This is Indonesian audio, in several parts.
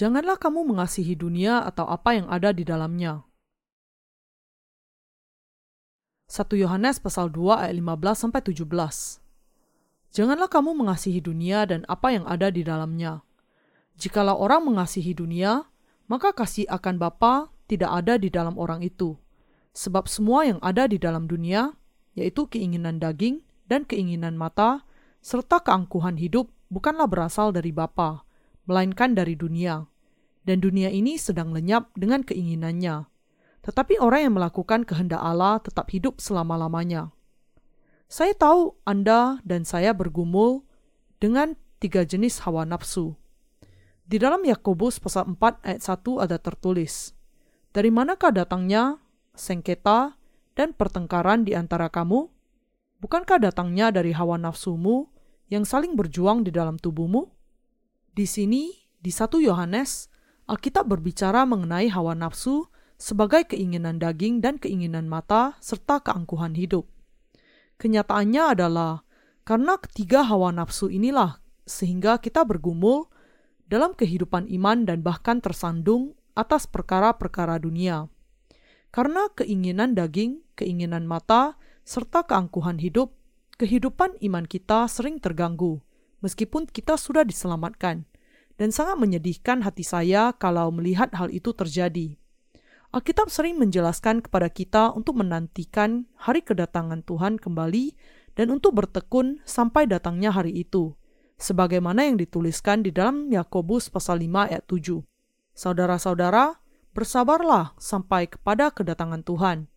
Janganlah kamu mengasihi dunia atau apa yang ada di dalamnya. 1 Yohanes pasal 2 ayat 15 sampai 17. Janganlah kamu mengasihi dunia dan apa yang ada di dalamnya. Jikalau orang mengasihi dunia, maka kasih akan Bapa tidak ada di dalam orang itu. Sebab semua yang ada di dalam dunia, yaitu keinginan daging dan keinginan mata, serta keangkuhan hidup bukanlah berasal dari Bapa, melainkan dari dunia. Dan dunia ini sedang lenyap dengan keinginannya tetapi orang yang melakukan kehendak Allah tetap hidup selama-lamanya. Saya tahu Anda dan saya bergumul dengan tiga jenis hawa nafsu. Di dalam Yakobus pasal 4 ayat 1 ada tertulis, Dari manakah datangnya sengketa dan pertengkaran di antara kamu? Bukankah datangnya dari hawa nafsumu yang saling berjuang di dalam tubuhmu? Di sini, di satu Yohanes, Alkitab berbicara mengenai hawa nafsu sebagai keinginan daging dan keinginan mata, serta keangkuhan hidup. Kenyataannya adalah karena ketiga hawa nafsu inilah sehingga kita bergumul dalam kehidupan iman dan bahkan tersandung atas perkara-perkara dunia. Karena keinginan daging, keinginan mata, serta keangkuhan hidup, kehidupan iman kita sering terganggu, meskipun kita sudah diselamatkan. Dan sangat menyedihkan hati saya kalau melihat hal itu terjadi. Alkitab sering menjelaskan kepada kita untuk menantikan hari kedatangan Tuhan kembali dan untuk bertekun sampai datangnya hari itu, sebagaimana yang dituliskan di dalam Yakobus pasal 5 ayat 7. Saudara-saudara, bersabarlah sampai kepada kedatangan Tuhan.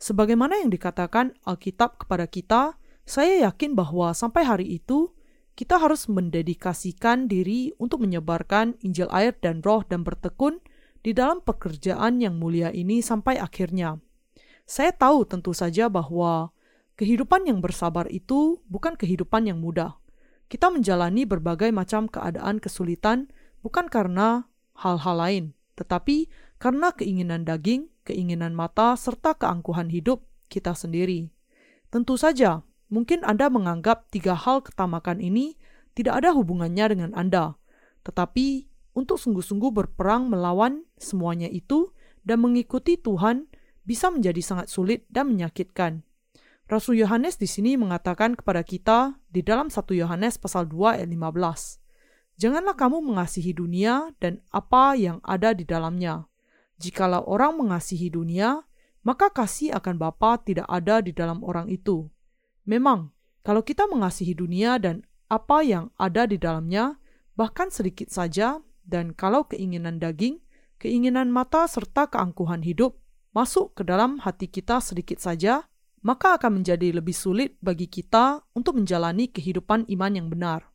Sebagaimana yang dikatakan Alkitab kepada kita, saya yakin bahwa sampai hari itu kita harus mendedikasikan diri untuk menyebarkan Injil air dan roh dan bertekun di dalam pekerjaan yang mulia ini sampai akhirnya. Saya tahu tentu saja bahwa kehidupan yang bersabar itu bukan kehidupan yang mudah. Kita menjalani berbagai macam keadaan kesulitan bukan karena hal-hal lain, tetapi karena keinginan daging, keinginan mata, serta keangkuhan hidup kita sendiri. Tentu saja, mungkin Anda menganggap tiga hal ketamakan ini tidak ada hubungannya dengan Anda, tetapi untuk sungguh-sungguh berperang melawan semuanya itu dan mengikuti Tuhan bisa menjadi sangat sulit dan menyakitkan. Rasul Yohanes di sini mengatakan kepada kita di dalam 1 Yohanes pasal 2 ayat 15. Janganlah kamu mengasihi dunia dan apa yang ada di dalamnya. Jikalau orang mengasihi dunia, maka kasih akan Bapa tidak ada di dalam orang itu. Memang, kalau kita mengasihi dunia dan apa yang ada di dalamnya, bahkan sedikit saja dan kalau keinginan daging, keinginan mata serta keangkuhan hidup masuk ke dalam hati kita sedikit saja, maka akan menjadi lebih sulit bagi kita untuk menjalani kehidupan iman yang benar.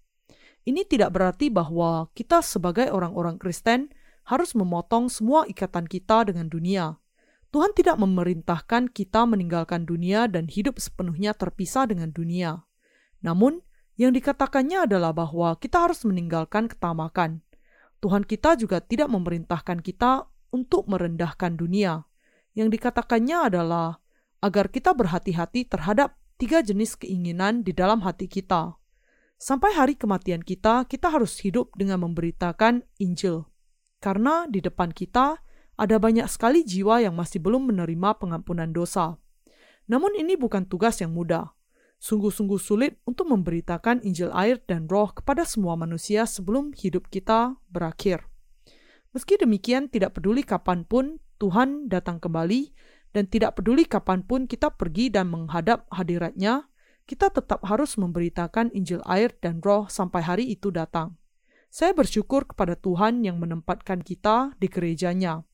Ini tidak berarti bahwa kita sebagai orang-orang Kristen harus memotong semua ikatan kita dengan dunia. Tuhan tidak memerintahkan kita meninggalkan dunia dan hidup sepenuhnya terpisah dengan dunia. Namun, yang dikatakannya adalah bahwa kita harus meninggalkan ketamakan. Tuhan kita juga tidak memerintahkan kita untuk merendahkan dunia. Yang dikatakannya adalah agar kita berhati-hati terhadap tiga jenis keinginan di dalam hati kita. Sampai hari kematian kita, kita harus hidup dengan memberitakan Injil. Karena di depan kita ada banyak sekali jiwa yang masih belum menerima pengampunan dosa. Namun ini bukan tugas yang mudah sungguh-sungguh sulit untuk memberitakan Injil air dan roh kepada semua manusia sebelum hidup kita berakhir. Meski demikian, tidak peduli kapan pun Tuhan datang kembali, dan tidak peduli kapan pun kita pergi dan menghadap hadiratnya, kita tetap harus memberitakan Injil air dan roh sampai hari itu datang. Saya bersyukur kepada Tuhan yang menempatkan kita di gerejanya,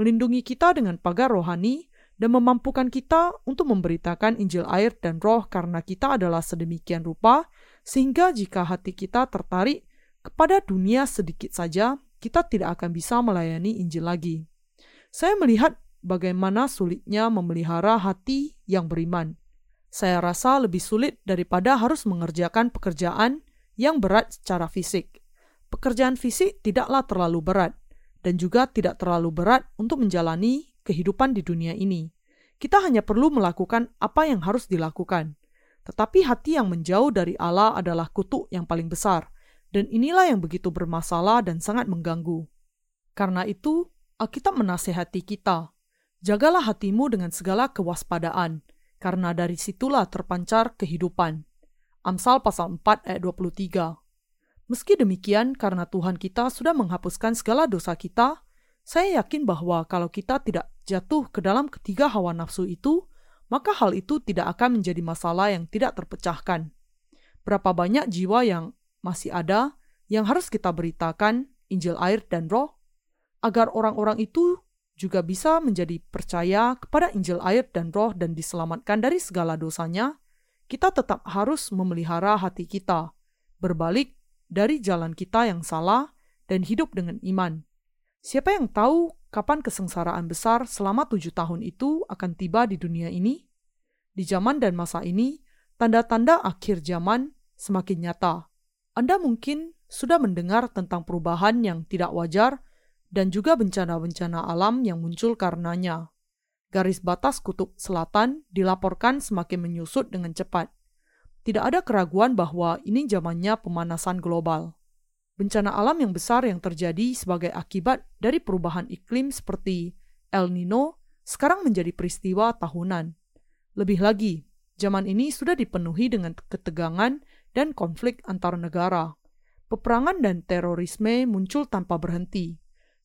melindungi kita dengan pagar rohani, dan memampukan kita untuk memberitakan Injil air dan roh karena kita adalah sedemikian rupa, sehingga jika hati kita tertarik kepada dunia sedikit saja, kita tidak akan bisa melayani Injil lagi. Saya melihat bagaimana sulitnya memelihara hati yang beriman. Saya rasa lebih sulit daripada harus mengerjakan pekerjaan yang berat secara fisik. Pekerjaan fisik tidaklah terlalu berat, dan juga tidak terlalu berat untuk menjalani kehidupan di dunia ini. Kita hanya perlu melakukan apa yang harus dilakukan. Tetapi hati yang menjauh dari Allah adalah kutuk yang paling besar, dan inilah yang begitu bermasalah dan sangat mengganggu. Karena itu, Alkitab menasehati kita, jagalah hatimu dengan segala kewaspadaan, karena dari situlah terpancar kehidupan. Amsal pasal 4 ayat 23. Meski demikian, karena Tuhan kita sudah menghapuskan segala dosa kita, saya yakin bahwa kalau kita tidak jatuh ke dalam ketiga hawa nafsu itu, maka hal itu tidak akan menjadi masalah yang tidak terpecahkan. Berapa banyak jiwa yang masih ada yang harus kita beritakan Injil air dan roh, agar orang-orang itu juga bisa menjadi percaya kepada Injil air dan roh dan diselamatkan dari segala dosanya, kita tetap harus memelihara hati kita, berbalik dari jalan kita yang salah dan hidup dengan iman. Siapa yang tahu kapan kesengsaraan besar selama tujuh tahun itu akan tiba di dunia ini? Di zaman dan masa ini, tanda-tanda akhir zaman semakin nyata. Anda mungkin sudah mendengar tentang perubahan yang tidak wajar dan juga bencana-bencana alam yang muncul karenanya. Garis batas kutub selatan dilaporkan semakin menyusut dengan cepat. Tidak ada keraguan bahwa ini zamannya pemanasan global. Bencana alam yang besar yang terjadi sebagai akibat dari perubahan iklim seperti El Nino sekarang menjadi peristiwa tahunan. Lebih lagi, zaman ini sudah dipenuhi dengan ketegangan dan konflik antar negara. Peperangan dan terorisme muncul tanpa berhenti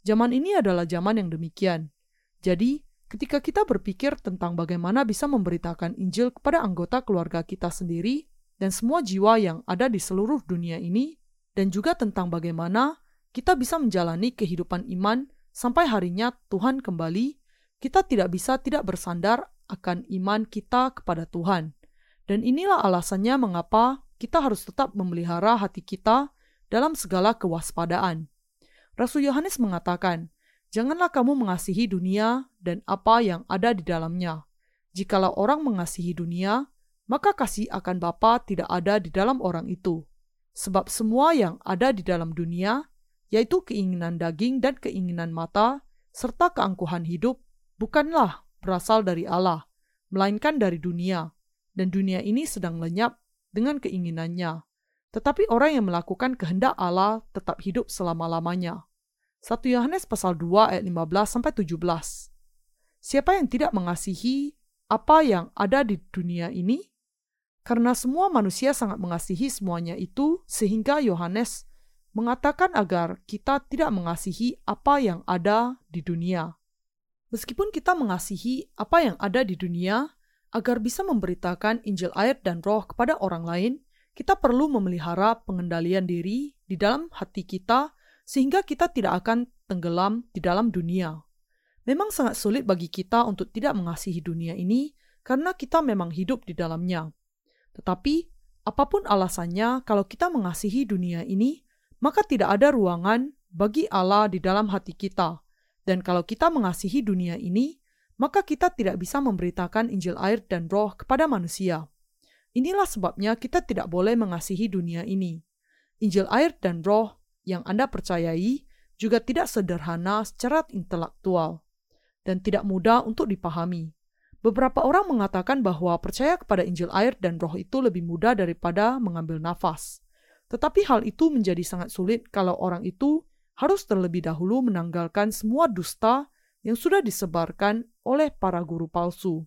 Zaman ini adalah zaman yang demikian. Jadi, ketika kita berpikir tentang bagaimana bisa memberitakan Injil kepada anggota keluarga kita sendiri dan semua jiwa yang ada di seluruh dunia ini, dan juga tentang bagaimana kita bisa menjalani kehidupan iman sampai harinya Tuhan kembali, kita tidak bisa tidak bersandar akan iman kita kepada Tuhan. Dan inilah alasannya mengapa kita harus tetap memelihara hati kita dalam segala kewaspadaan. Rasul Yohanes mengatakan, Janganlah kamu mengasihi dunia dan apa yang ada di dalamnya. Jikalau orang mengasihi dunia, maka kasih akan Bapa tidak ada di dalam orang itu. Sebab semua yang ada di dalam dunia, yaitu keinginan daging dan keinginan mata, serta keangkuhan hidup, bukanlah berasal dari Allah, melainkan dari dunia, dan dunia ini sedang lenyap dengan keinginannya. Tetapi orang yang melakukan kehendak Allah tetap hidup selama-lamanya. 1 Yohanes pasal 2 ayat 15 sampai 17. Siapa yang tidak mengasihi apa yang ada di dunia ini? Karena semua manusia sangat mengasihi semuanya itu sehingga Yohanes mengatakan agar kita tidak mengasihi apa yang ada di dunia. Meskipun kita mengasihi apa yang ada di dunia, agar bisa memberitakan Injil air dan roh kepada orang lain, kita perlu memelihara pengendalian diri di dalam hati kita sehingga kita tidak akan tenggelam di dalam dunia. Memang sangat sulit bagi kita untuk tidak mengasihi dunia ini karena kita memang hidup di dalamnya. Tetapi, apa pun alasannya, kalau kita mengasihi dunia ini, maka tidak ada ruangan bagi Allah di dalam hati kita. Dan kalau kita mengasihi dunia ini, maka kita tidak bisa memberitakan Injil air dan roh kepada manusia. Inilah sebabnya kita tidak boleh mengasihi dunia ini. Injil air dan roh yang Anda percayai juga tidak sederhana secara intelektual dan tidak mudah untuk dipahami. Beberapa orang mengatakan bahwa percaya kepada Injil air dan roh itu lebih mudah daripada mengambil nafas. Tetapi hal itu menjadi sangat sulit kalau orang itu harus terlebih dahulu menanggalkan semua dusta yang sudah disebarkan oleh para guru palsu.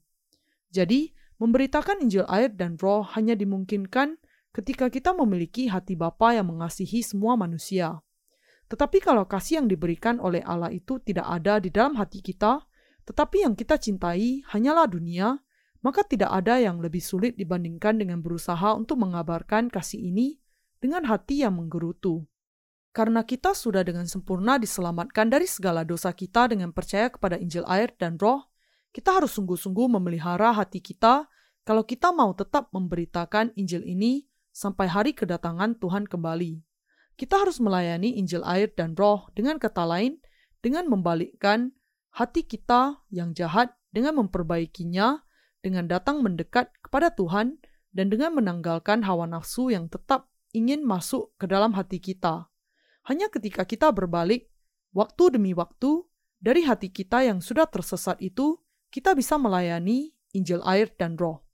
Jadi, Memberitakan Injil air dan roh hanya dimungkinkan ketika kita memiliki hati Bapa yang mengasihi semua manusia. Tetapi kalau kasih yang diberikan oleh Allah itu tidak ada di dalam hati kita, tetapi yang kita cintai hanyalah dunia, maka tidak ada yang lebih sulit dibandingkan dengan berusaha untuk mengabarkan kasih ini dengan hati yang menggerutu. Karena kita sudah dengan sempurna diselamatkan dari segala dosa kita dengan percaya kepada Injil air dan roh, kita harus sungguh-sungguh memelihara hati kita kalau kita mau tetap memberitakan Injil ini sampai hari kedatangan Tuhan kembali. Kita harus melayani Injil air dan roh dengan kata lain, dengan membalikkan hati kita yang jahat dengan memperbaikinya, dengan datang mendekat kepada Tuhan, dan dengan menanggalkan hawa nafsu yang tetap ingin masuk ke dalam hati kita. Hanya ketika kita berbalik, waktu demi waktu, dari hati kita yang sudah tersesat itu, kita bisa melayani Injil air dan roh.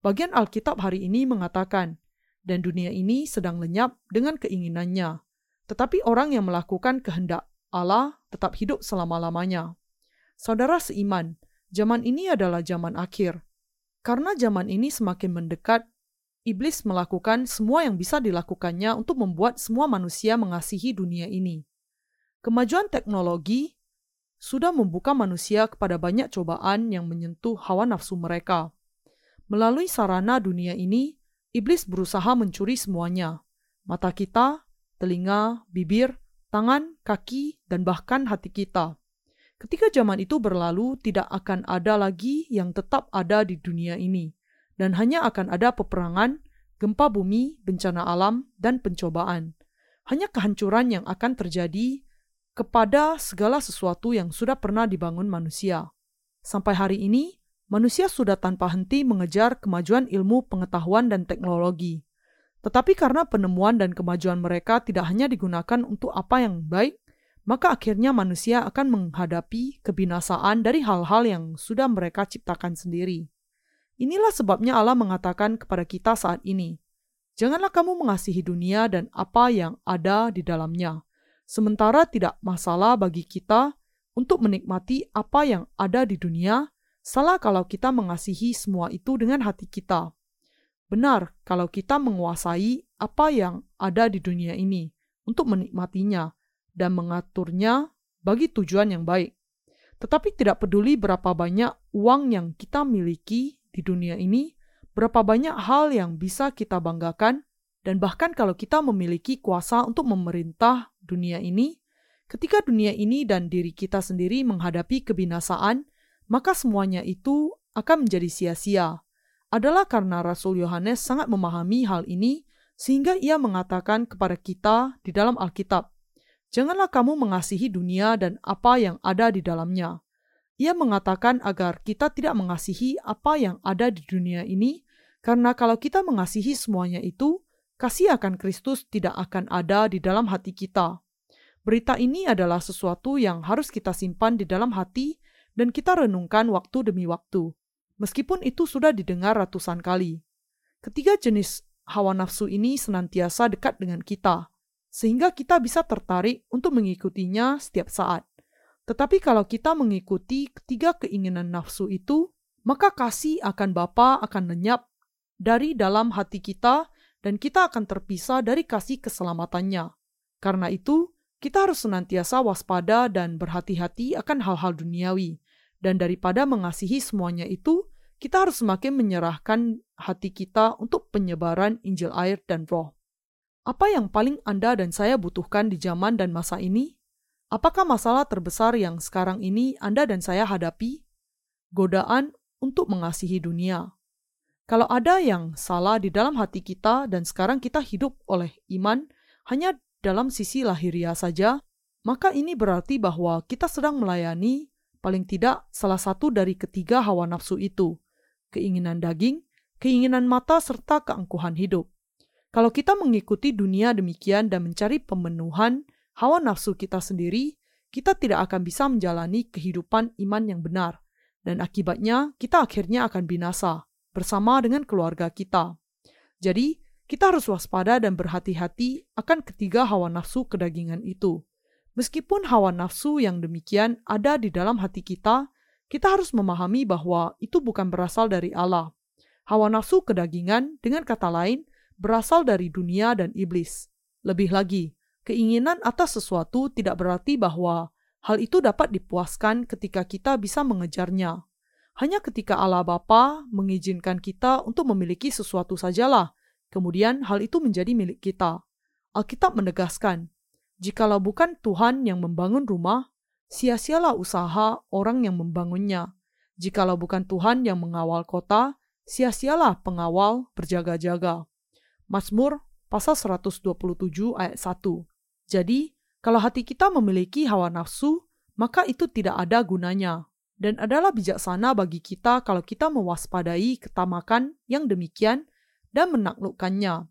Bagian Alkitab hari ini mengatakan, dan dunia ini sedang lenyap dengan keinginannya. Tetapi orang yang melakukan kehendak Allah tetap hidup selama-lamanya. Saudara seiman, zaman ini adalah zaman akhir. Karena zaman ini semakin mendekat, iblis melakukan semua yang bisa dilakukannya untuk membuat semua manusia mengasihi dunia ini. Kemajuan teknologi sudah membuka manusia kepada banyak cobaan yang menyentuh hawa nafsu mereka. Melalui sarana dunia ini, iblis berusaha mencuri semuanya: mata kita, telinga, bibir, tangan, kaki, dan bahkan hati kita. Ketika zaman itu berlalu, tidak akan ada lagi yang tetap ada di dunia ini, dan hanya akan ada peperangan, gempa bumi, bencana alam, dan pencobaan. Hanya kehancuran yang akan terjadi kepada segala sesuatu yang sudah pernah dibangun manusia. Sampai hari ini, manusia sudah tanpa henti mengejar kemajuan ilmu pengetahuan dan teknologi. Tetapi karena penemuan dan kemajuan mereka tidak hanya digunakan untuk apa yang baik, maka akhirnya manusia akan menghadapi kebinasaan dari hal-hal yang sudah mereka ciptakan sendiri. Inilah sebabnya Allah mengatakan kepada kita saat ini, "Janganlah kamu mengasihi dunia dan apa yang ada di dalamnya." Sementara tidak masalah bagi kita untuk menikmati apa yang ada di dunia, salah kalau kita mengasihi semua itu dengan hati kita. Benar kalau kita menguasai apa yang ada di dunia ini untuk menikmatinya, dan mengaturnya bagi tujuan yang baik. Tetapi tidak peduli berapa banyak uang yang kita miliki di dunia ini, berapa banyak hal yang bisa kita banggakan, dan bahkan kalau kita memiliki kuasa untuk memerintah dunia ini, ketika dunia ini dan diri kita sendiri menghadapi kebinasaan, maka semuanya itu akan menjadi sia-sia. Adalah karena Rasul Yohanes sangat memahami hal ini, sehingga ia mengatakan kepada kita di dalam Alkitab, Janganlah kamu mengasihi dunia dan apa yang ada di dalamnya. Ia mengatakan agar kita tidak mengasihi apa yang ada di dunia ini, karena kalau kita mengasihi semuanya itu, kasih akan Kristus tidak akan ada di dalam hati kita. Berita ini adalah sesuatu yang harus kita simpan di dalam hati dan kita renungkan waktu demi waktu, meskipun itu sudah didengar ratusan kali. Ketiga jenis hawa nafsu ini senantiasa dekat dengan kita, sehingga kita bisa tertarik untuk mengikutinya setiap saat. Tetapi kalau kita mengikuti ketiga keinginan nafsu itu, maka kasih akan Bapa akan lenyap dari dalam hati kita dan kita akan terpisah dari kasih keselamatannya. Karena itu, kita harus senantiasa waspada dan berhati-hati akan hal-hal duniawi. Dan daripada mengasihi semuanya itu, kita harus semakin menyerahkan hati kita untuk penyebaran Injil air dan roh. Apa yang paling Anda dan saya butuhkan di zaman dan masa ini? Apakah masalah terbesar yang sekarang ini Anda dan saya hadapi? Godaan untuk mengasihi dunia. Kalau ada yang salah di dalam hati kita dan sekarang kita hidup oleh iman hanya dalam sisi lahiriah saja, maka ini berarti bahwa kita sedang melayani paling tidak salah satu dari ketiga hawa nafsu itu, keinginan daging, keinginan mata, serta keangkuhan hidup. Kalau kita mengikuti dunia demikian dan mencari pemenuhan hawa nafsu kita sendiri, kita tidak akan bisa menjalani kehidupan iman yang benar, dan akibatnya kita akhirnya akan binasa bersama dengan keluarga kita. Jadi, kita harus waspada dan berhati-hati akan ketiga hawa nafsu kedagingan itu. Meskipun hawa nafsu yang demikian ada di dalam hati kita, kita harus memahami bahwa itu bukan berasal dari Allah. Hawa nafsu kedagingan, dengan kata lain, berasal dari dunia dan iblis. Lebih lagi, keinginan atas sesuatu tidak berarti bahwa hal itu dapat dipuaskan ketika kita bisa mengejarnya. Hanya ketika Allah Bapa mengizinkan kita untuk memiliki sesuatu sajalah, kemudian hal itu menjadi milik kita. Alkitab menegaskan, jikalau bukan Tuhan yang membangun rumah, sia-sialah usaha orang yang membangunnya. Jikalau bukan Tuhan yang mengawal kota, sia-sialah pengawal berjaga-jaga. Mazmur pasal 127 ayat 1. Jadi, kalau hati kita memiliki hawa nafsu, maka itu tidak ada gunanya. Dan adalah bijaksana bagi kita kalau kita mewaspadai ketamakan yang demikian dan menaklukkannya.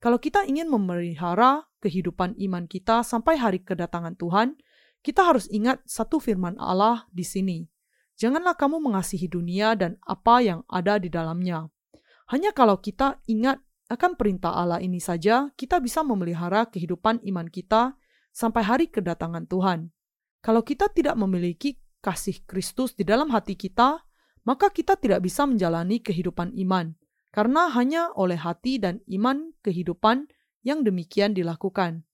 Kalau kita ingin memelihara kehidupan iman kita sampai hari kedatangan Tuhan, kita harus ingat satu firman Allah di sini. Janganlah kamu mengasihi dunia dan apa yang ada di dalamnya. Hanya kalau kita ingat akan perintah Allah ini saja, kita bisa memelihara kehidupan iman kita sampai hari kedatangan Tuhan. Kalau kita tidak memiliki kasih Kristus di dalam hati kita, maka kita tidak bisa menjalani kehidupan iman, karena hanya oleh hati dan iman kehidupan yang demikian dilakukan.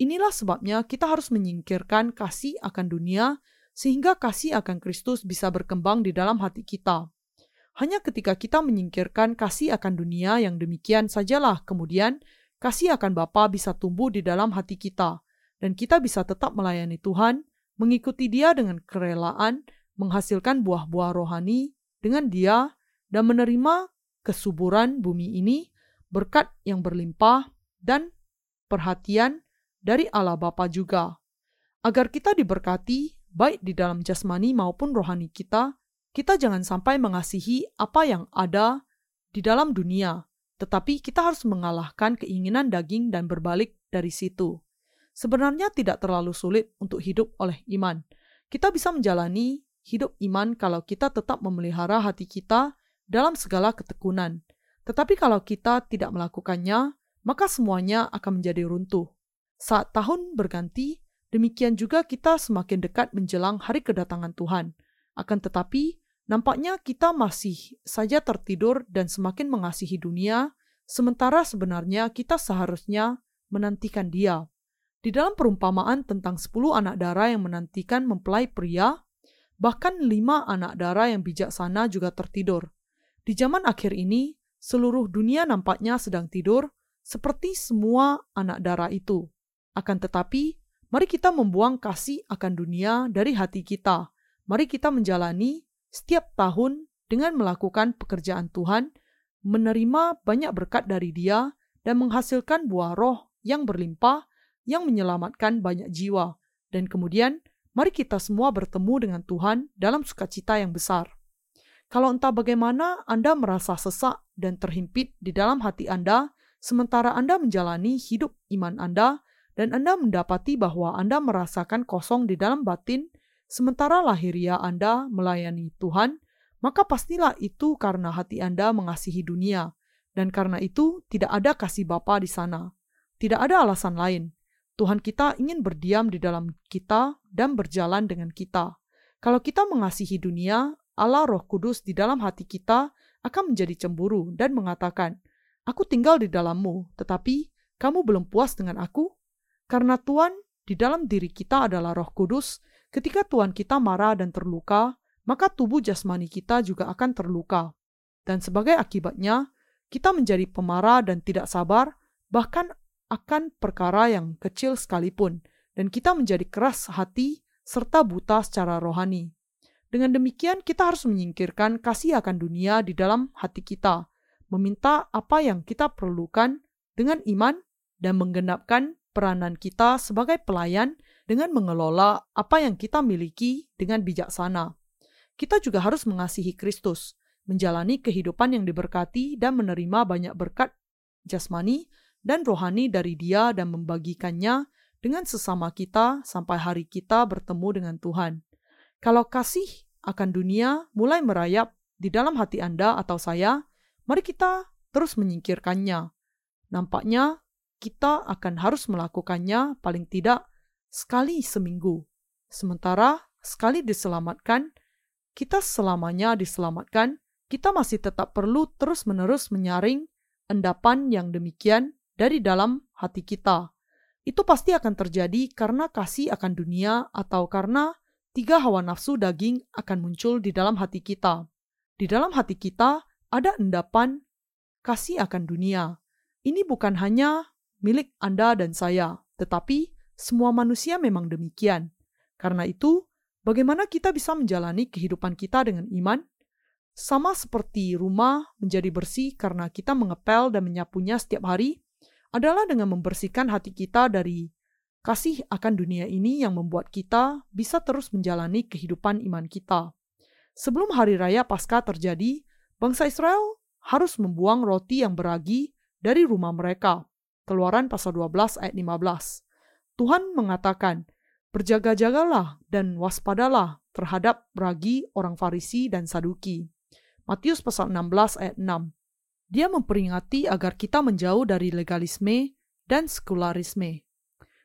Inilah sebabnya kita harus menyingkirkan kasih akan dunia, sehingga kasih akan Kristus bisa berkembang di dalam hati kita. Hanya ketika kita menyingkirkan kasih akan dunia yang demikian sajalah kemudian kasih akan Bapa bisa tumbuh di dalam hati kita, dan kita bisa tetap melayani Tuhan mengikuti dia dengan kerelaan, menghasilkan buah-buah rohani dengan dia, dan menerima kesuburan bumi ini, berkat yang berlimpah, dan perhatian dari Allah Bapa juga. Agar kita diberkati, baik di dalam jasmani maupun rohani kita, kita jangan sampai mengasihi apa yang ada di dalam dunia, tetapi kita harus mengalahkan keinginan daging dan berbalik dari situ sebenarnya tidak terlalu sulit untuk hidup oleh iman. Kita bisa menjalani hidup iman kalau kita tetap memelihara hati kita dalam segala ketekunan. Tetapi kalau kita tidak melakukannya, maka semuanya akan menjadi runtuh. Saat tahun berganti, demikian juga kita semakin dekat menjelang hari kedatangan Tuhan. Akan tetapi, nampaknya kita masih saja tertidur dan semakin mengasihi dunia, sementara sebenarnya kita seharusnya menantikan Dia. Di dalam perumpamaan tentang sepuluh anak darah yang menantikan mempelai pria, bahkan lima anak darah yang bijaksana juga tertidur. Di zaman akhir ini, seluruh dunia nampaknya sedang tidur, seperti semua anak darah itu. Akan tetapi, mari kita membuang kasih akan dunia dari hati kita. Mari kita menjalani setiap tahun dengan melakukan pekerjaan Tuhan, menerima banyak berkat dari Dia, dan menghasilkan buah roh yang berlimpah yang menyelamatkan banyak jiwa. Dan kemudian, mari kita semua bertemu dengan Tuhan dalam sukacita yang besar. Kalau entah bagaimana Anda merasa sesak dan terhimpit di dalam hati Anda, sementara Anda menjalani hidup iman Anda, dan Anda mendapati bahwa Anda merasakan kosong di dalam batin, sementara lahiria Anda melayani Tuhan, maka pastilah itu karena hati Anda mengasihi dunia, dan karena itu tidak ada kasih Bapa di sana. Tidak ada alasan lain. Tuhan kita ingin berdiam di dalam kita dan berjalan dengan kita. Kalau kita mengasihi dunia, Allah Roh Kudus di dalam hati kita akan menjadi cemburu dan mengatakan, "Aku tinggal di dalammu, tetapi kamu belum puas dengan aku?" Karena Tuhan di dalam diri kita adalah Roh Kudus, ketika Tuhan kita marah dan terluka, maka tubuh jasmani kita juga akan terluka. Dan sebagai akibatnya, kita menjadi pemarah dan tidak sabar, bahkan akan perkara yang kecil sekalipun, dan kita menjadi keras hati serta buta secara rohani. Dengan demikian, kita harus menyingkirkan kasih akan dunia di dalam hati kita, meminta apa yang kita perlukan dengan iman, dan menggenapkan peranan kita sebagai pelayan dengan mengelola apa yang kita miliki dengan bijaksana. Kita juga harus mengasihi Kristus, menjalani kehidupan yang diberkati, dan menerima banyak berkat jasmani dan rohani dari Dia dan membagikannya dengan sesama kita sampai hari kita bertemu dengan Tuhan. Kalau kasih akan dunia mulai merayap di dalam hati Anda atau saya, mari kita terus menyingkirkannya. Nampaknya kita akan harus melakukannya paling tidak sekali seminggu. Sementara sekali diselamatkan, kita selamanya diselamatkan, kita masih tetap perlu terus-menerus menyaring endapan yang demikian dari dalam hati kita. Itu pasti akan terjadi karena kasih akan dunia atau karena tiga hawa nafsu daging akan muncul di dalam hati kita. Di dalam hati kita ada endapan kasih akan dunia. Ini bukan hanya milik Anda dan saya, tetapi semua manusia memang demikian. Karena itu, bagaimana kita bisa menjalani kehidupan kita dengan iman? Sama seperti rumah menjadi bersih karena kita mengepel dan menyapunya setiap hari, adalah dengan membersihkan hati kita dari kasih akan dunia ini yang membuat kita bisa terus menjalani kehidupan iman kita. Sebelum hari raya Paskah terjadi, bangsa Israel harus membuang roti yang beragi dari rumah mereka. Keluaran pasal 12 ayat 15. Tuhan mengatakan, Berjaga-jagalah dan waspadalah terhadap ragi orang Farisi dan Saduki. Matius pasal 16 ayat 6. Dia memperingati agar kita menjauh dari legalisme dan sekularisme.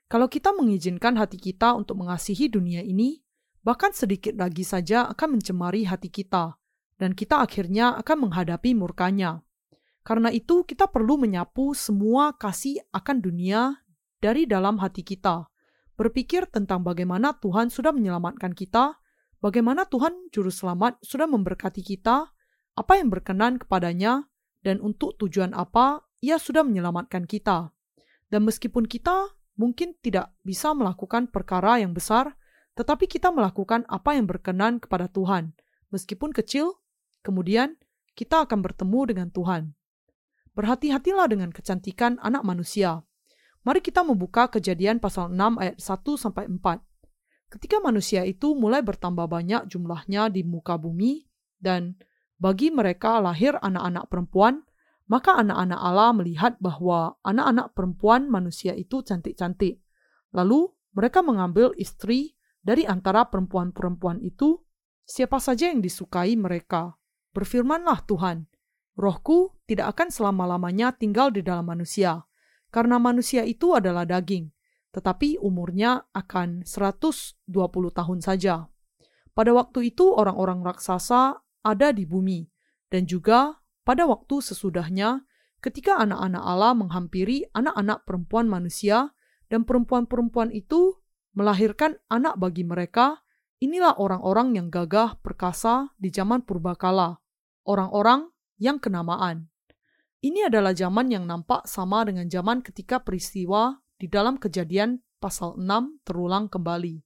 Kalau kita mengizinkan hati kita untuk mengasihi dunia ini, bahkan sedikit lagi saja akan mencemari hati kita, dan kita akhirnya akan menghadapi murkanya. Karena itu, kita perlu menyapu semua kasih akan dunia dari dalam hati kita. Berpikir tentang bagaimana Tuhan sudah menyelamatkan kita, bagaimana Tuhan Juru Selamat sudah memberkati kita, apa yang berkenan kepadanya, dan untuk tujuan apa Ia sudah menyelamatkan kita. Dan meskipun kita mungkin tidak bisa melakukan perkara yang besar, tetapi kita melakukan apa yang berkenan kepada Tuhan, meskipun kecil, kemudian kita akan bertemu dengan Tuhan. Berhati-hatilah dengan kecantikan anak manusia. Mari kita membuka kejadian pasal 6 ayat 1 sampai 4. Ketika manusia itu mulai bertambah banyak jumlahnya di muka bumi, dan bagi mereka lahir anak-anak perempuan, maka anak-anak Allah melihat bahwa anak-anak perempuan manusia itu cantik-cantik. Lalu mereka mengambil istri dari antara perempuan-perempuan itu, siapa saja yang disukai mereka. Berfirmanlah Tuhan, Rohku tidak akan selama-lamanya tinggal di dalam manusia, karena manusia itu adalah daging, tetapi umurnya akan 120 tahun saja. Pada waktu itu orang-orang raksasa ada di bumi, dan juga pada waktu sesudahnya, ketika anak-anak Allah menghampiri anak-anak perempuan manusia, dan perempuan-perempuan itu melahirkan anak bagi mereka, inilah orang-orang yang gagah perkasa di zaman purbakala, orang-orang yang kenamaan. Ini adalah zaman yang nampak sama dengan zaman ketika peristiwa di dalam kejadian pasal 6 terulang kembali.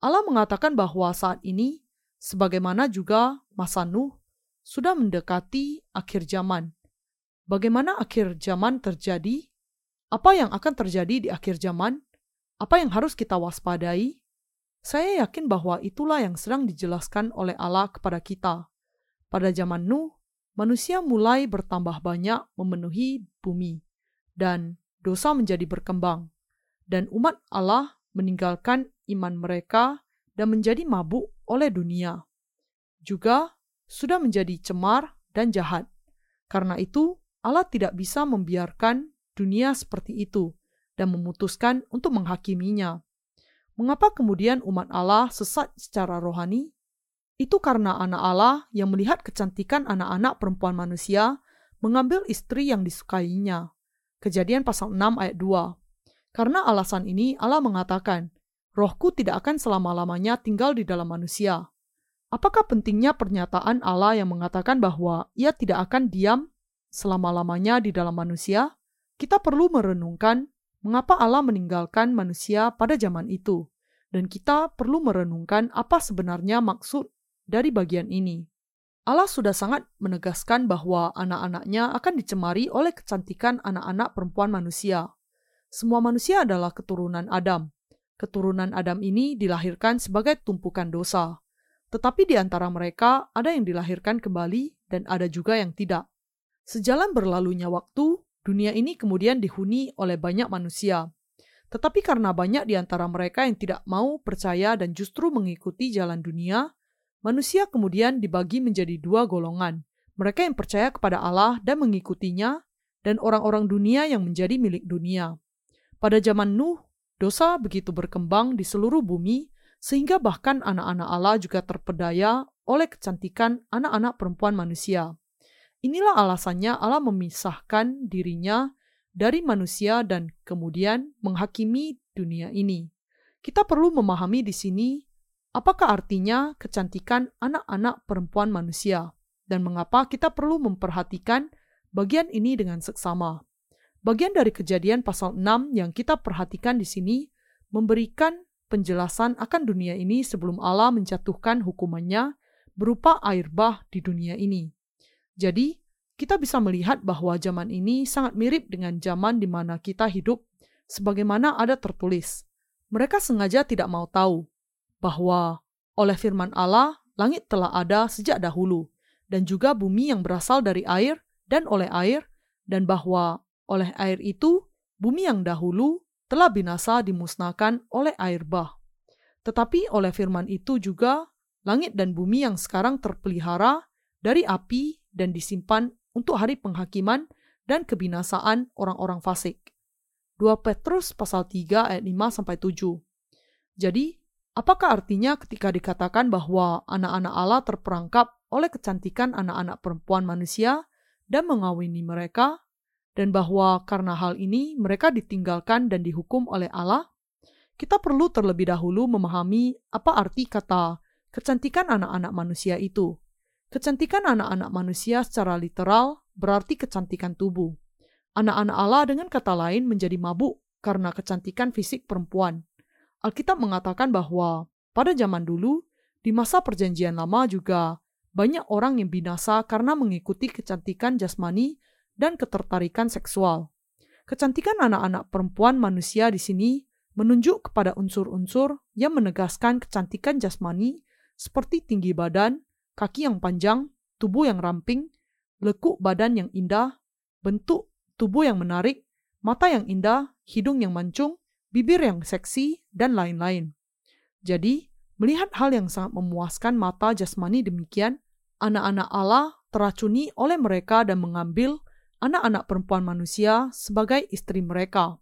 Allah mengatakan bahwa saat ini, sebagaimana juga masa Nuh, sudah mendekati akhir zaman. Bagaimana akhir zaman terjadi? Apa yang akan terjadi di akhir zaman? Apa yang harus kita waspadai? Saya yakin bahwa itulah yang sedang dijelaskan oleh Allah kepada kita. Pada zaman Nuh, manusia mulai bertambah banyak memenuhi bumi, dan dosa menjadi berkembang, dan umat Allah meninggalkan iman mereka dan menjadi mabuk oleh dunia. Juga sudah menjadi cemar dan jahat. Karena itu, Allah tidak bisa membiarkan dunia seperti itu dan memutuskan untuk menghakiminya. Mengapa kemudian umat Allah sesat secara rohani? Itu karena anak Allah yang melihat kecantikan anak-anak perempuan manusia mengambil istri yang disukainya. Kejadian pasal 6 ayat 2. Karena alasan ini Allah mengatakan, Rohku tidak akan selama-lamanya tinggal di dalam manusia. Apakah pentingnya pernyataan Allah yang mengatakan bahwa Ia tidak akan diam selama-lamanya di dalam manusia? Kita perlu merenungkan mengapa Allah meninggalkan manusia pada zaman itu, dan kita perlu merenungkan apa sebenarnya maksud dari bagian ini. Allah sudah sangat menegaskan bahwa anak-anaknya akan dicemari oleh kecantikan anak-anak perempuan manusia. Semua manusia adalah keturunan Adam. Keturunan Adam ini dilahirkan sebagai tumpukan dosa tetapi di antara mereka ada yang dilahirkan kembali dan ada juga yang tidak. Sejalan berlalunya waktu, dunia ini kemudian dihuni oleh banyak manusia. Tetapi karena banyak di antara mereka yang tidak mau percaya dan justru mengikuti jalan dunia, manusia kemudian dibagi menjadi dua golongan. Mereka yang percaya kepada Allah dan mengikutinya, dan orang-orang dunia yang menjadi milik dunia. Pada zaman Nuh, dosa begitu berkembang di seluruh bumi sehingga bahkan anak-anak Allah juga terpedaya oleh kecantikan anak-anak perempuan manusia. Inilah alasannya Allah memisahkan dirinya dari manusia dan kemudian menghakimi dunia ini. Kita perlu memahami di sini apakah artinya kecantikan anak-anak perempuan manusia dan mengapa kita perlu memperhatikan bagian ini dengan seksama. Bagian dari kejadian pasal 6 yang kita perhatikan di sini memberikan penjelasan akan dunia ini sebelum Allah menjatuhkan hukumannya berupa air bah di dunia ini. Jadi, kita bisa melihat bahwa zaman ini sangat mirip dengan zaman di mana kita hidup sebagaimana ada tertulis. Mereka sengaja tidak mau tahu bahwa oleh firman Allah langit telah ada sejak dahulu dan juga bumi yang berasal dari air dan oleh air dan bahwa oleh air itu bumi yang dahulu telah binasa dimusnahkan oleh air bah. Tetapi oleh firman itu juga langit dan bumi yang sekarang terpelihara dari api dan disimpan untuk hari penghakiman dan kebinasaan orang-orang fasik. 2 Petrus pasal 3 ayat 5 sampai 7. Jadi, apakah artinya ketika dikatakan bahwa anak-anak Allah terperangkap oleh kecantikan anak-anak perempuan manusia dan mengawini mereka, dan bahwa karena hal ini mereka ditinggalkan dan dihukum oleh Allah? Kita perlu terlebih dahulu memahami apa arti kata kecantikan anak-anak manusia itu. Kecantikan anak-anak manusia secara literal berarti kecantikan tubuh. Anak-anak Allah dengan kata lain menjadi mabuk karena kecantikan fisik perempuan. Alkitab mengatakan bahwa pada zaman dulu, di masa perjanjian lama juga banyak orang yang binasa karena mengikuti kecantikan jasmani dan ketertarikan seksual. Kecantikan anak-anak perempuan manusia di sini menunjuk kepada unsur-unsur yang menegaskan kecantikan jasmani seperti tinggi badan, kaki yang panjang, tubuh yang ramping, lekuk badan yang indah, bentuk tubuh yang menarik, mata yang indah, hidung yang mancung, bibir yang seksi, dan lain-lain. Jadi, melihat hal yang sangat memuaskan mata jasmani demikian, anak-anak Allah teracuni oleh mereka dan mengambil anak-anak perempuan manusia sebagai istri mereka.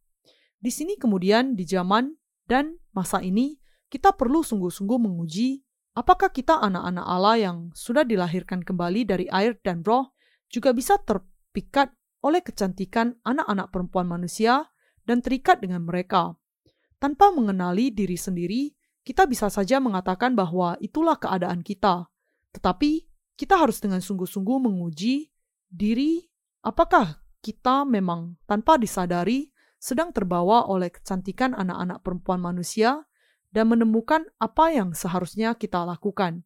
Di sini kemudian di zaman dan masa ini kita perlu sungguh-sungguh menguji Apakah kita anak-anak Allah yang sudah dilahirkan kembali dari air dan roh juga bisa terpikat oleh kecantikan anak-anak perempuan manusia dan terikat dengan mereka? Tanpa mengenali diri sendiri, kita bisa saja mengatakan bahwa itulah keadaan kita. Tetapi kita harus dengan sungguh-sungguh menguji diri apakah kita memang tanpa disadari sedang terbawa oleh kecantikan anak-anak perempuan manusia dan menemukan apa yang seharusnya kita lakukan.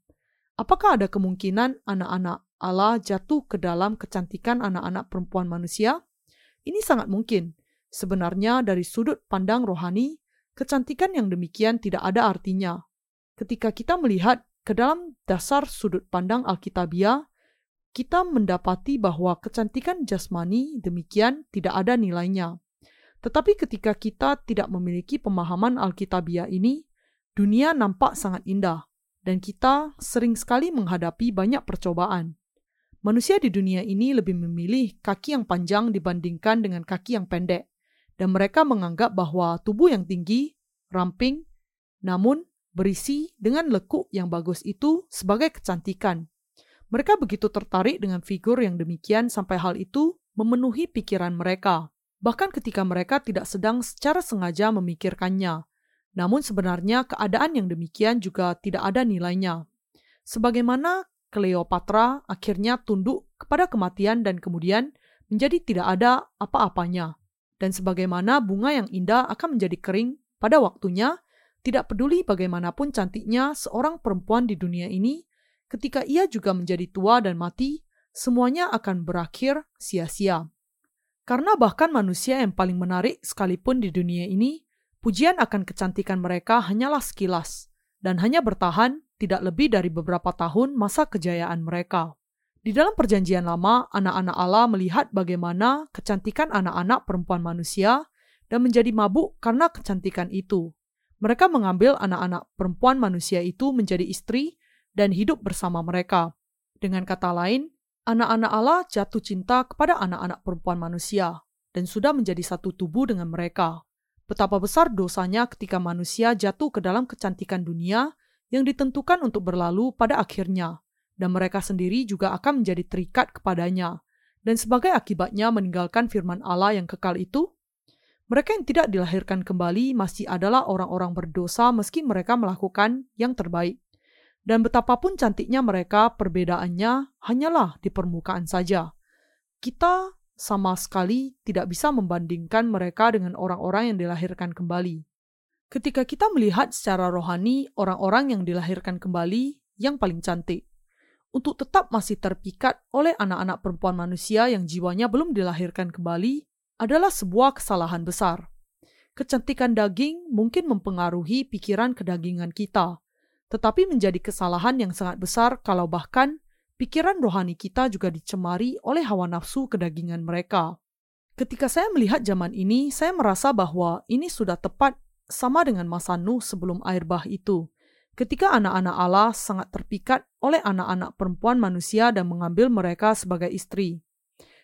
Apakah ada kemungkinan anak-anak Allah jatuh ke dalam kecantikan anak-anak perempuan manusia? Ini sangat mungkin. Sebenarnya, dari sudut pandang rohani, kecantikan yang demikian tidak ada artinya. Ketika kita melihat ke dalam dasar sudut pandang Alkitabiah, kita mendapati bahwa kecantikan jasmani demikian tidak ada nilainya. Tetapi ketika kita tidak memiliki pemahaman Alkitabiah ini, Dunia nampak sangat indah, dan kita sering sekali menghadapi banyak percobaan. Manusia di dunia ini lebih memilih kaki yang panjang dibandingkan dengan kaki yang pendek, dan mereka menganggap bahwa tubuh yang tinggi, ramping, namun berisi dengan lekuk yang bagus itu sebagai kecantikan. Mereka begitu tertarik dengan figur yang demikian sampai hal itu memenuhi pikiran mereka, bahkan ketika mereka tidak sedang secara sengaja memikirkannya. Namun sebenarnya keadaan yang demikian juga tidak ada nilainya. Sebagaimana Cleopatra akhirnya tunduk kepada kematian dan kemudian menjadi tidak ada apa-apanya. Dan sebagaimana bunga yang indah akan menjadi kering pada waktunya, tidak peduli bagaimanapun cantiknya seorang perempuan di dunia ini, ketika ia juga menjadi tua dan mati, semuanya akan berakhir sia-sia. Karena bahkan manusia yang paling menarik sekalipun di dunia ini Pujian akan kecantikan mereka hanyalah sekilas, dan hanya bertahan tidak lebih dari beberapa tahun masa kejayaan mereka. Di dalam Perjanjian Lama, anak-anak Allah melihat bagaimana kecantikan anak-anak perempuan manusia dan menjadi mabuk karena kecantikan itu. Mereka mengambil anak-anak perempuan manusia itu menjadi istri dan hidup bersama mereka. Dengan kata lain, anak-anak Allah jatuh cinta kepada anak-anak perempuan manusia dan sudah menjadi satu tubuh dengan mereka betapa besar dosanya ketika manusia jatuh ke dalam kecantikan dunia yang ditentukan untuk berlalu pada akhirnya, dan mereka sendiri juga akan menjadi terikat kepadanya, dan sebagai akibatnya meninggalkan firman Allah yang kekal itu. Mereka yang tidak dilahirkan kembali masih adalah orang-orang berdosa meski mereka melakukan yang terbaik. Dan betapapun cantiknya mereka, perbedaannya hanyalah di permukaan saja. Kita sama sekali tidak bisa membandingkan mereka dengan orang-orang yang dilahirkan kembali. Ketika kita melihat secara rohani orang-orang yang dilahirkan kembali yang paling cantik, untuk tetap masih terpikat oleh anak-anak perempuan manusia yang jiwanya belum dilahirkan kembali adalah sebuah kesalahan besar. Kecantikan daging mungkin mempengaruhi pikiran kedagingan kita, tetapi menjadi kesalahan yang sangat besar kalau bahkan pikiran rohani kita juga dicemari oleh hawa nafsu kedagingan mereka. Ketika saya melihat zaman ini, saya merasa bahwa ini sudah tepat sama dengan masa Nuh sebelum air bah itu. Ketika anak-anak Allah sangat terpikat oleh anak-anak perempuan manusia dan mengambil mereka sebagai istri.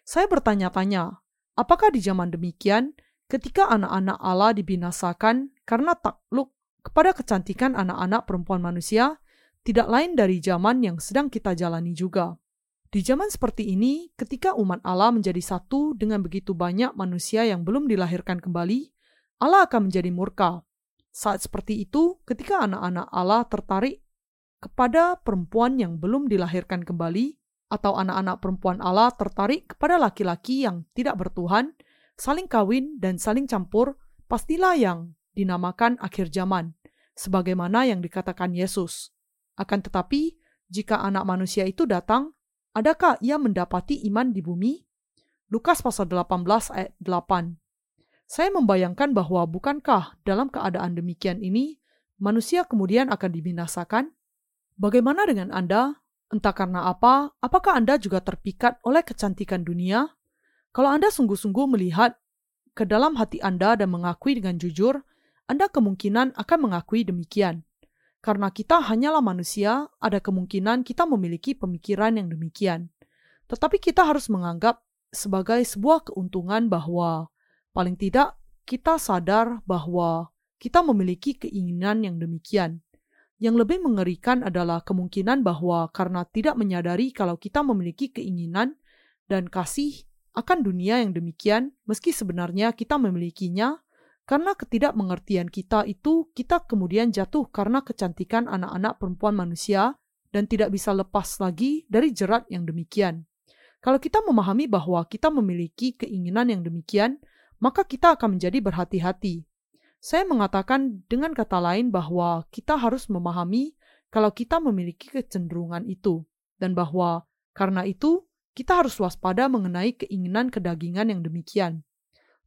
Saya bertanya-tanya, apakah di zaman demikian ketika anak-anak Allah dibinasakan karena takluk kepada kecantikan anak-anak perempuan manusia, tidak lain dari zaman yang sedang kita jalani juga. Di zaman seperti ini, ketika umat Allah menjadi satu dengan begitu banyak manusia yang belum dilahirkan kembali, Allah akan menjadi murka. Saat seperti itu, ketika anak-anak Allah tertarik kepada perempuan yang belum dilahirkan kembali, atau anak-anak perempuan Allah tertarik kepada laki-laki yang tidak bertuhan, saling kawin dan saling campur, pastilah yang dinamakan akhir zaman, sebagaimana yang dikatakan Yesus. Akan tetapi, jika anak manusia itu datang, adakah ia mendapati iman di bumi? Lukas pasal 18 ayat 8. Saya membayangkan bahwa bukankah dalam keadaan demikian ini, manusia kemudian akan dibinasakan? Bagaimana dengan Anda? Entah karena apa, apakah Anda juga terpikat oleh kecantikan dunia? Kalau Anda sungguh-sungguh melihat ke dalam hati Anda dan mengakui dengan jujur, Anda kemungkinan akan mengakui demikian. Karena kita hanyalah manusia, ada kemungkinan kita memiliki pemikiran yang demikian. Tetapi kita harus menganggap sebagai sebuah keuntungan bahwa paling tidak kita sadar bahwa kita memiliki keinginan yang demikian. Yang lebih mengerikan adalah kemungkinan bahwa karena tidak menyadari kalau kita memiliki keinginan dan kasih akan dunia yang demikian, meski sebenarnya kita memilikinya, karena ketidakmengertian kita itu, kita kemudian jatuh karena kecantikan anak-anak perempuan manusia dan tidak bisa lepas lagi dari jerat yang demikian. Kalau kita memahami bahwa kita memiliki keinginan yang demikian, maka kita akan menjadi berhati-hati saya mengatakan dengan kata lain bahwa kita harus memahami kalau kita memiliki kecenderungan itu, dan bahwa karena itu kita harus waspada mengenai keinginan kedagingan yang demikian.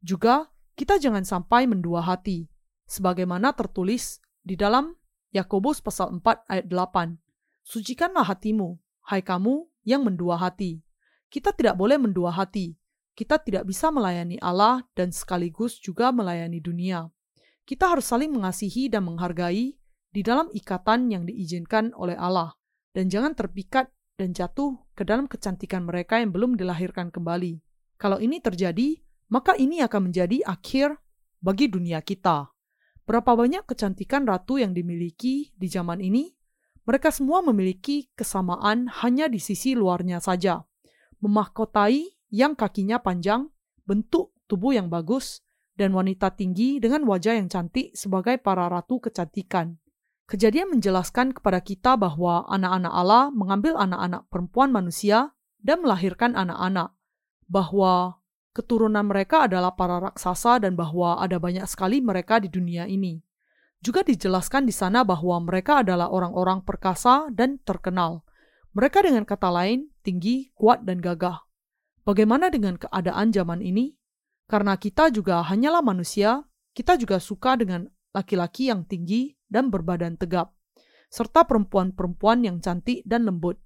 Juga, kita jangan sampai mendua hati, sebagaimana tertulis di dalam Yakobus pasal 4 ayat 8. Sucikanlah hatimu, hai kamu yang mendua hati. Kita tidak boleh mendua hati. Kita tidak bisa melayani Allah dan sekaligus juga melayani dunia kita harus saling mengasihi dan menghargai di dalam ikatan yang diizinkan oleh Allah, dan jangan terpikat dan jatuh ke dalam kecantikan mereka yang belum dilahirkan kembali. Kalau ini terjadi, maka ini akan menjadi akhir bagi dunia kita. Berapa banyak kecantikan ratu yang dimiliki di zaman ini? Mereka semua memiliki kesamaan hanya di sisi luarnya saja. Memahkotai yang kakinya panjang, bentuk tubuh yang bagus, dan wanita tinggi dengan wajah yang cantik sebagai para ratu kecantikan. Kejadian menjelaskan kepada kita bahwa anak-anak Allah mengambil anak-anak perempuan manusia dan melahirkan anak-anak, bahwa keturunan mereka adalah para raksasa dan bahwa ada banyak sekali mereka di dunia ini. Juga dijelaskan di sana bahwa mereka adalah orang-orang perkasa dan terkenal. Mereka dengan kata lain tinggi, kuat, dan gagah. Bagaimana dengan keadaan zaman ini? Karena kita juga hanyalah manusia, kita juga suka dengan laki-laki yang tinggi dan berbadan tegap, serta perempuan-perempuan yang cantik dan lembut.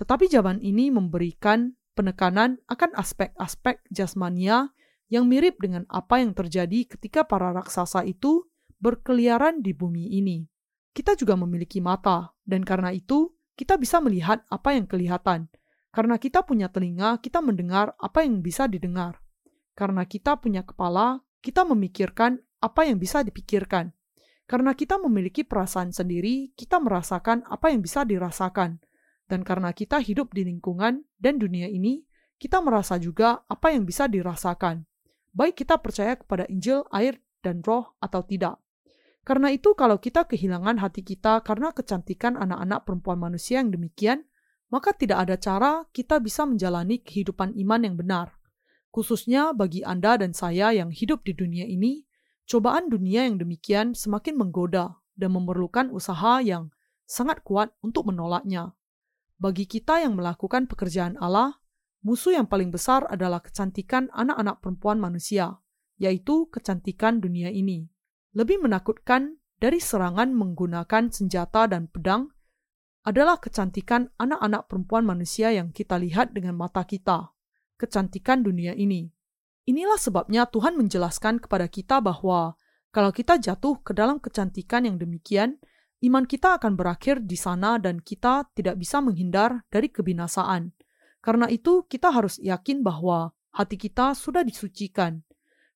Tetapi zaman ini memberikan penekanan akan aspek-aspek jasmania yang mirip dengan apa yang terjadi ketika para raksasa itu berkeliaran di bumi ini. Kita juga memiliki mata, dan karena itu kita bisa melihat apa yang kelihatan. Karena kita punya telinga, kita mendengar apa yang bisa didengar. Karena kita punya kepala, kita memikirkan apa yang bisa dipikirkan. Karena kita memiliki perasaan sendiri, kita merasakan apa yang bisa dirasakan. Dan karena kita hidup di lingkungan dan dunia ini, kita merasa juga apa yang bisa dirasakan. Baik kita percaya kepada Injil, air, dan roh atau tidak. Karena itu kalau kita kehilangan hati kita karena kecantikan anak-anak perempuan manusia yang demikian, maka tidak ada cara kita bisa menjalani kehidupan iman yang benar. Khususnya bagi Anda dan saya yang hidup di dunia ini, cobaan dunia yang demikian semakin menggoda dan memerlukan usaha yang sangat kuat untuk menolaknya. Bagi kita yang melakukan pekerjaan Allah, musuh yang paling besar adalah kecantikan anak-anak perempuan manusia, yaitu kecantikan dunia ini. Lebih menakutkan dari serangan menggunakan senjata dan pedang adalah kecantikan anak-anak perempuan manusia yang kita lihat dengan mata kita kecantikan dunia ini. Inilah sebabnya Tuhan menjelaskan kepada kita bahwa kalau kita jatuh ke dalam kecantikan yang demikian, iman kita akan berakhir di sana dan kita tidak bisa menghindar dari kebinasaan. Karena itu, kita harus yakin bahwa hati kita sudah disucikan.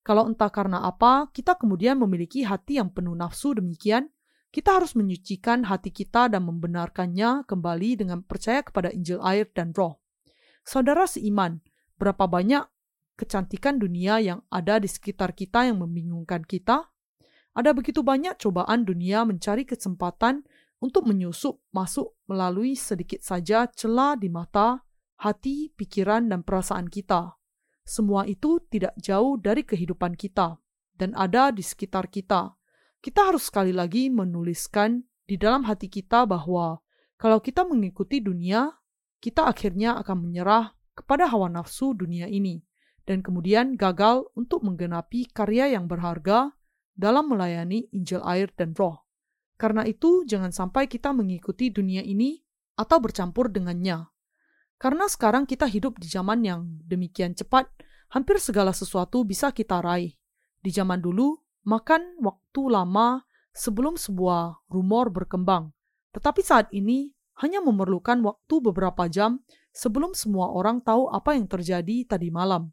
Kalau entah karena apa, kita kemudian memiliki hati yang penuh nafsu demikian, kita harus menyucikan hati kita dan membenarkannya kembali dengan percaya kepada Injil air dan roh. Saudara seiman, berapa banyak kecantikan dunia yang ada di sekitar kita yang membingungkan kita? Ada begitu banyak cobaan dunia mencari kesempatan untuk menyusup masuk melalui sedikit saja celah di mata, hati, pikiran, dan perasaan kita. Semua itu tidak jauh dari kehidupan kita dan ada di sekitar kita. Kita harus sekali lagi menuliskan di dalam hati kita bahwa kalau kita mengikuti dunia, kita akhirnya akan menyerah kepada hawa nafsu dunia ini dan kemudian gagal untuk menggenapi karya yang berharga dalam melayani Injil air dan roh. Karena itu, jangan sampai kita mengikuti dunia ini atau bercampur dengannya. Karena sekarang kita hidup di zaman yang demikian cepat, hampir segala sesuatu bisa kita raih. Di zaman dulu, makan waktu lama sebelum sebuah rumor berkembang. Tetapi saat ini, hanya memerlukan waktu beberapa jam sebelum semua orang tahu apa yang terjadi tadi malam.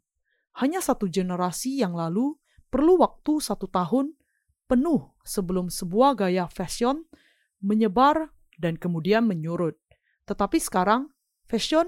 Hanya satu generasi yang lalu, perlu waktu satu tahun penuh sebelum sebuah gaya fashion menyebar dan kemudian menyurut. Tetapi sekarang, fashion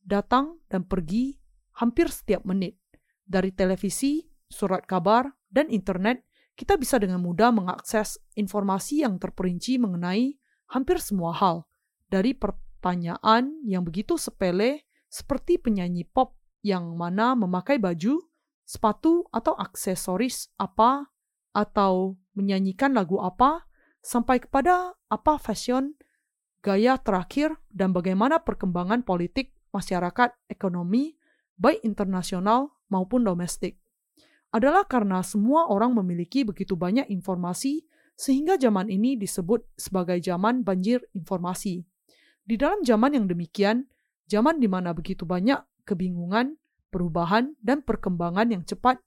datang dan pergi hampir setiap menit. Dari televisi, surat kabar, dan internet, kita bisa dengan mudah mengakses informasi yang terperinci mengenai hampir semua hal. Dari pertanyaan yang begitu sepele seperti penyanyi pop yang mana memakai baju sepatu atau aksesoris apa atau menyanyikan lagu apa sampai kepada apa fashion, gaya terakhir dan bagaimana perkembangan politik, masyarakat, ekonomi, baik internasional maupun domestik. Adalah karena semua orang memiliki begitu banyak informasi sehingga zaman ini disebut sebagai zaman banjir informasi. Di dalam zaman yang demikian, zaman di mana begitu banyak kebingungan, perubahan, dan perkembangan yang cepat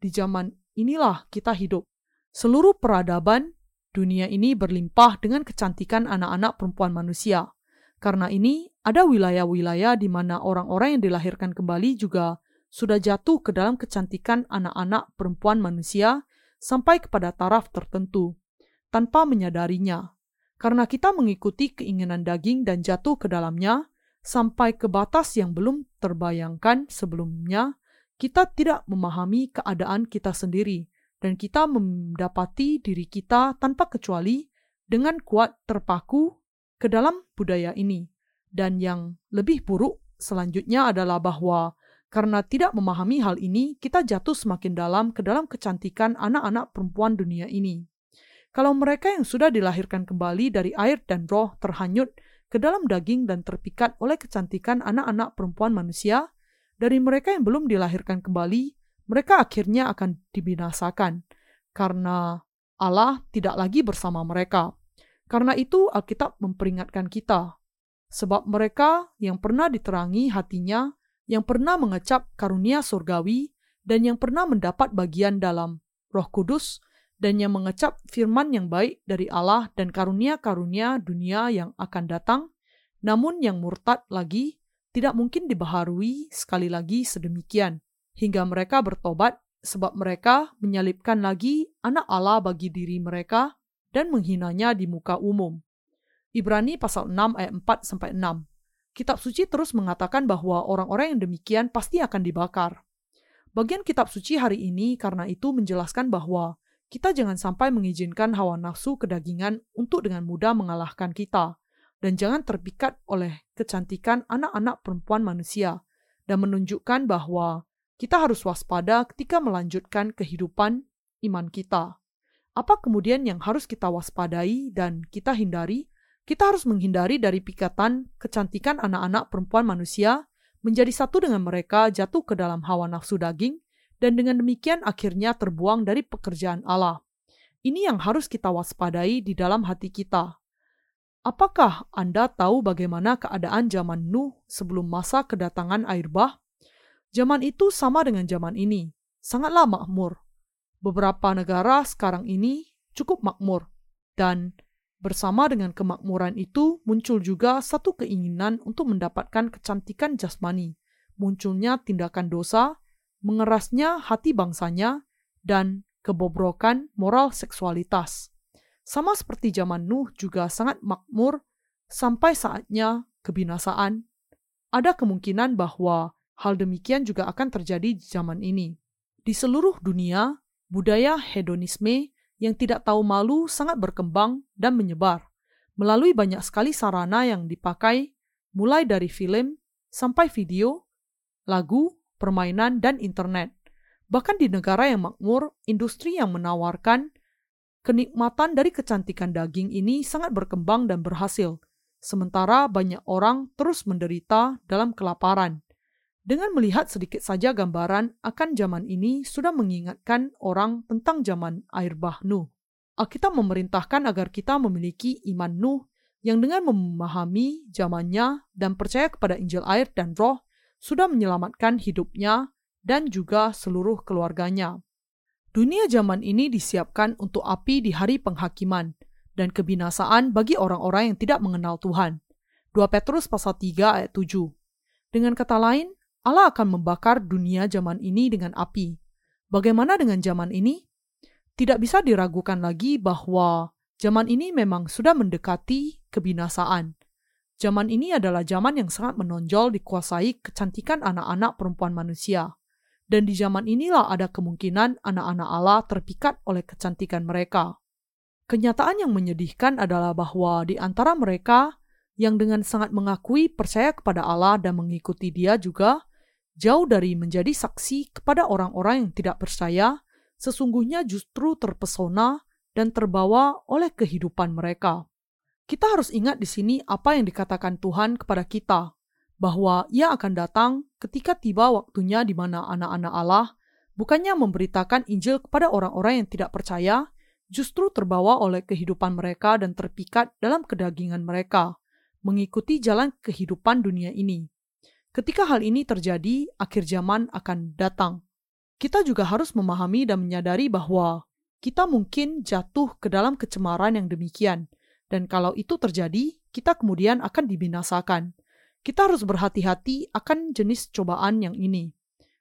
di zaman inilah kita hidup. Seluruh peradaban dunia ini berlimpah dengan kecantikan anak-anak perempuan manusia. Karena ini, ada wilayah-wilayah di mana orang-orang yang dilahirkan kembali juga sudah jatuh ke dalam kecantikan anak-anak perempuan manusia sampai kepada taraf tertentu, tanpa menyadarinya. Karena kita mengikuti keinginan daging dan jatuh ke dalamnya, sampai ke batas yang belum terbayangkan sebelumnya, kita tidak memahami keadaan kita sendiri, dan kita mendapati diri kita tanpa kecuali dengan kuat terpaku ke dalam budaya ini. Dan yang lebih buruk selanjutnya adalah bahwa karena tidak memahami hal ini, kita jatuh semakin dalam ke dalam kecantikan anak-anak perempuan dunia ini. Kalau mereka yang sudah dilahirkan kembali dari air dan roh terhanyut ke dalam daging dan terpikat oleh kecantikan anak-anak perempuan manusia, dari mereka yang belum dilahirkan kembali, mereka akhirnya akan dibinasakan karena Allah tidak lagi bersama mereka. Karena itu Alkitab memperingatkan kita, sebab mereka yang pernah diterangi hatinya, yang pernah mengecap karunia surgawi, dan yang pernah mendapat bagian dalam roh kudus, dan yang mengecap firman yang baik dari Allah dan karunia-karunia dunia yang akan datang, namun yang murtad lagi tidak mungkin dibaharui sekali lagi sedemikian, hingga mereka bertobat sebab mereka menyalibkan lagi anak Allah bagi diri mereka dan menghinanya di muka umum. Ibrani pasal 6 ayat 4 sampai 6. Kitab suci terus mengatakan bahwa orang-orang yang demikian pasti akan dibakar. Bagian kitab suci hari ini karena itu menjelaskan bahwa kita jangan sampai mengizinkan hawa nafsu kedagingan untuk dengan mudah mengalahkan kita, dan jangan terpikat oleh kecantikan anak-anak perempuan manusia, dan menunjukkan bahwa kita harus waspada ketika melanjutkan kehidupan iman kita. Apa kemudian yang harus kita waspadai dan kita hindari? Kita harus menghindari dari pikatan kecantikan anak-anak perempuan manusia menjadi satu dengan mereka jatuh ke dalam hawa nafsu daging dan dengan demikian akhirnya terbuang dari pekerjaan Allah. Ini yang harus kita waspadai di dalam hati kita. Apakah Anda tahu bagaimana keadaan zaman Nuh sebelum masa kedatangan air bah? Zaman itu sama dengan zaman ini, sangatlah makmur. Beberapa negara sekarang ini cukup makmur, dan bersama dengan kemakmuran itu muncul juga satu keinginan untuk mendapatkan kecantikan jasmani. Munculnya tindakan dosa mengerasnya hati bangsanya dan kebobrokan moral seksualitas. Sama seperti zaman Nuh juga sangat makmur sampai saatnya kebinasaan. Ada kemungkinan bahwa hal demikian juga akan terjadi di zaman ini. Di seluruh dunia, budaya hedonisme yang tidak tahu malu sangat berkembang dan menyebar melalui banyak sekali sarana yang dipakai, mulai dari film sampai video, lagu, permainan, dan internet. Bahkan di negara yang makmur, industri yang menawarkan kenikmatan dari kecantikan daging ini sangat berkembang dan berhasil, sementara banyak orang terus menderita dalam kelaparan. Dengan melihat sedikit saja gambaran akan zaman ini sudah mengingatkan orang tentang zaman air bah Nuh. Alkitab memerintahkan agar kita memiliki iman Nuh yang dengan memahami zamannya dan percaya kepada Injil air dan roh sudah menyelamatkan hidupnya dan juga seluruh keluarganya. Dunia zaman ini disiapkan untuk api di hari penghakiman dan kebinasaan bagi orang-orang yang tidak mengenal Tuhan. 2 Petrus pasal 3 ayat 7. Dengan kata lain, Allah akan membakar dunia zaman ini dengan api. Bagaimana dengan zaman ini? Tidak bisa diragukan lagi bahwa zaman ini memang sudah mendekati kebinasaan. Zaman ini adalah zaman yang sangat menonjol dikuasai kecantikan anak-anak perempuan manusia. Dan di zaman inilah ada kemungkinan anak-anak Allah terpikat oleh kecantikan mereka. Kenyataan yang menyedihkan adalah bahwa di antara mereka yang dengan sangat mengakui percaya kepada Allah dan mengikuti Dia juga jauh dari menjadi saksi kepada orang-orang yang tidak percaya, sesungguhnya justru terpesona dan terbawa oleh kehidupan mereka. Kita harus ingat di sini apa yang dikatakan Tuhan kepada kita, bahwa Ia akan datang ketika tiba waktunya di mana anak-anak Allah bukannya memberitakan Injil kepada orang-orang yang tidak percaya, justru terbawa oleh kehidupan mereka dan terpikat dalam kedagingan mereka, mengikuti jalan kehidupan dunia ini. Ketika hal ini terjadi, akhir zaman akan datang. Kita juga harus memahami dan menyadari bahwa kita mungkin jatuh ke dalam kecemaran yang demikian, dan kalau itu terjadi, kita kemudian akan dibinasakan. Kita harus berhati-hati akan jenis cobaan yang ini.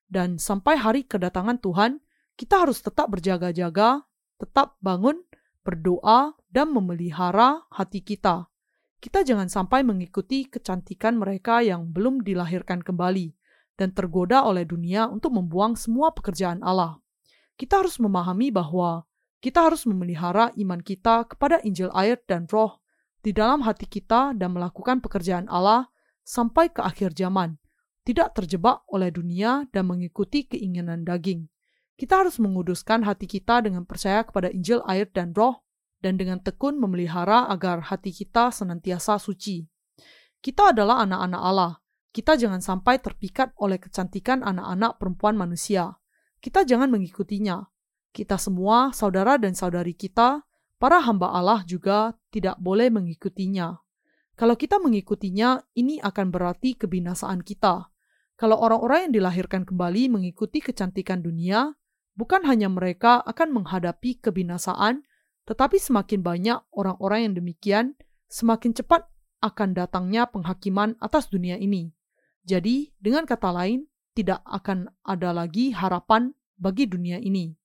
Dan sampai hari kedatangan Tuhan, kita harus tetap berjaga-jaga, tetap bangun, berdoa, dan memelihara hati kita. Kita jangan sampai mengikuti kecantikan mereka yang belum dilahirkan kembali dan tergoda oleh dunia untuk membuang semua pekerjaan Allah. Kita harus memahami bahwa kita harus memelihara iman kita kepada Injil air dan roh di dalam hati kita dan melakukan pekerjaan Allah sampai ke akhir zaman, tidak terjebak oleh dunia dan mengikuti keinginan daging. Kita harus menguduskan hati kita dengan percaya kepada Injil air dan roh dan dengan tekun memelihara agar hati kita senantiasa suci. Kita adalah anak-anak Allah. Kita jangan sampai terpikat oleh kecantikan anak-anak perempuan manusia. Kita jangan mengikutinya, kita semua, saudara dan saudari kita, para hamba Allah juga tidak boleh mengikutinya. Kalau kita mengikutinya, ini akan berarti kebinasaan kita. Kalau orang-orang yang dilahirkan kembali mengikuti kecantikan dunia, bukan hanya mereka akan menghadapi kebinasaan, tetapi semakin banyak orang-orang yang demikian, semakin cepat akan datangnya penghakiman atas dunia ini. Jadi, dengan kata lain, tidak akan ada lagi harapan bagi dunia ini.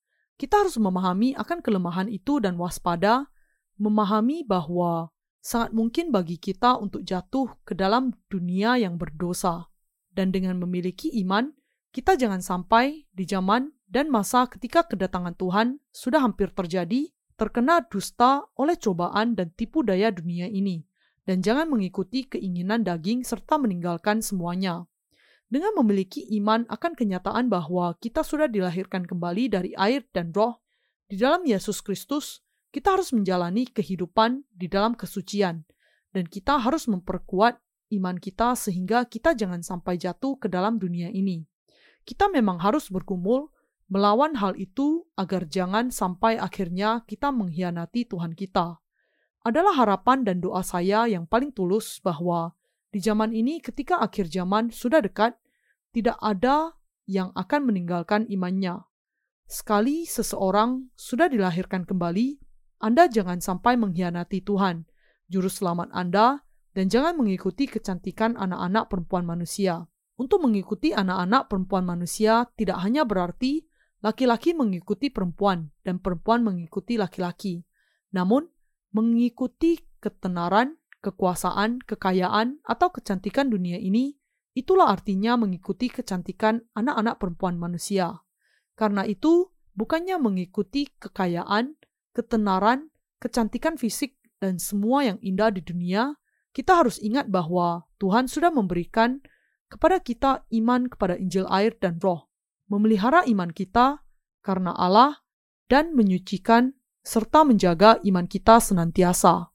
Kita harus memahami akan kelemahan itu dan waspada, memahami bahwa sangat mungkin bagi kita untuk jatuh ke dalam dunia yang berdosa. Dan dengan memiliki iman, kita jangan sampai di zaman dan masa ketika kedatangan Tuhan sudah hampir terjadi, terkena dusta oleh cobaan dan tipu daya dunia ini, dan jangan mengikuti keinginan daging serta meninggalkan semuanya dengan memiliki iman akan kenyataan bahwa kita sudah dilahirkan kembali dari air dan roh di dalam Yesus Kristus, kita harus menjalani kehidupan di dalam kesucian, dan kita harus memperkuat iman kita sehingga kita jangan sampai jatuh ke dalam dunia ini. Kita memang harus bergumul melawan hal itu agar jangan sampai akhirnya kita mengkhianati Tuhan kita. Adalah harapan dan doa saya yang paling tulus bahwa di zaman ini, ketika akhir zaman sudah dekat, tidak ada yang akan meninggalkan imannya. Sekali seseorang sudah dilahirkan kembali, Anda jangan sampai mengkhianati Tuhan, Juru Selamat Anda, dan jangan mengikuti kecantikan anak-anak perempuan manusia. Untuk mengikuti anak-anak perempuan manusia tidak hanya berarti laki-laki mengikuti perempuan dan perempuan mengikuti laki-laki. Namun, mengikuti ketenaran, kekuasaan, kekayaan, atau kecantikan dunia ini, itulah artinya mengikuti kecantikan anak-anak perempuan manusia. Karena itu, bukannya mengikuti kekayaan, ketenaran, kecantikan fisik, dan semua yang indah di dunia, kita harus ingat bahwa Tuhan sudah memberikan kepada kita iman kepada Injil air dan roh memelihara iman kita karena Allah dan menyucikan serta menjaga iman kita senantiasa.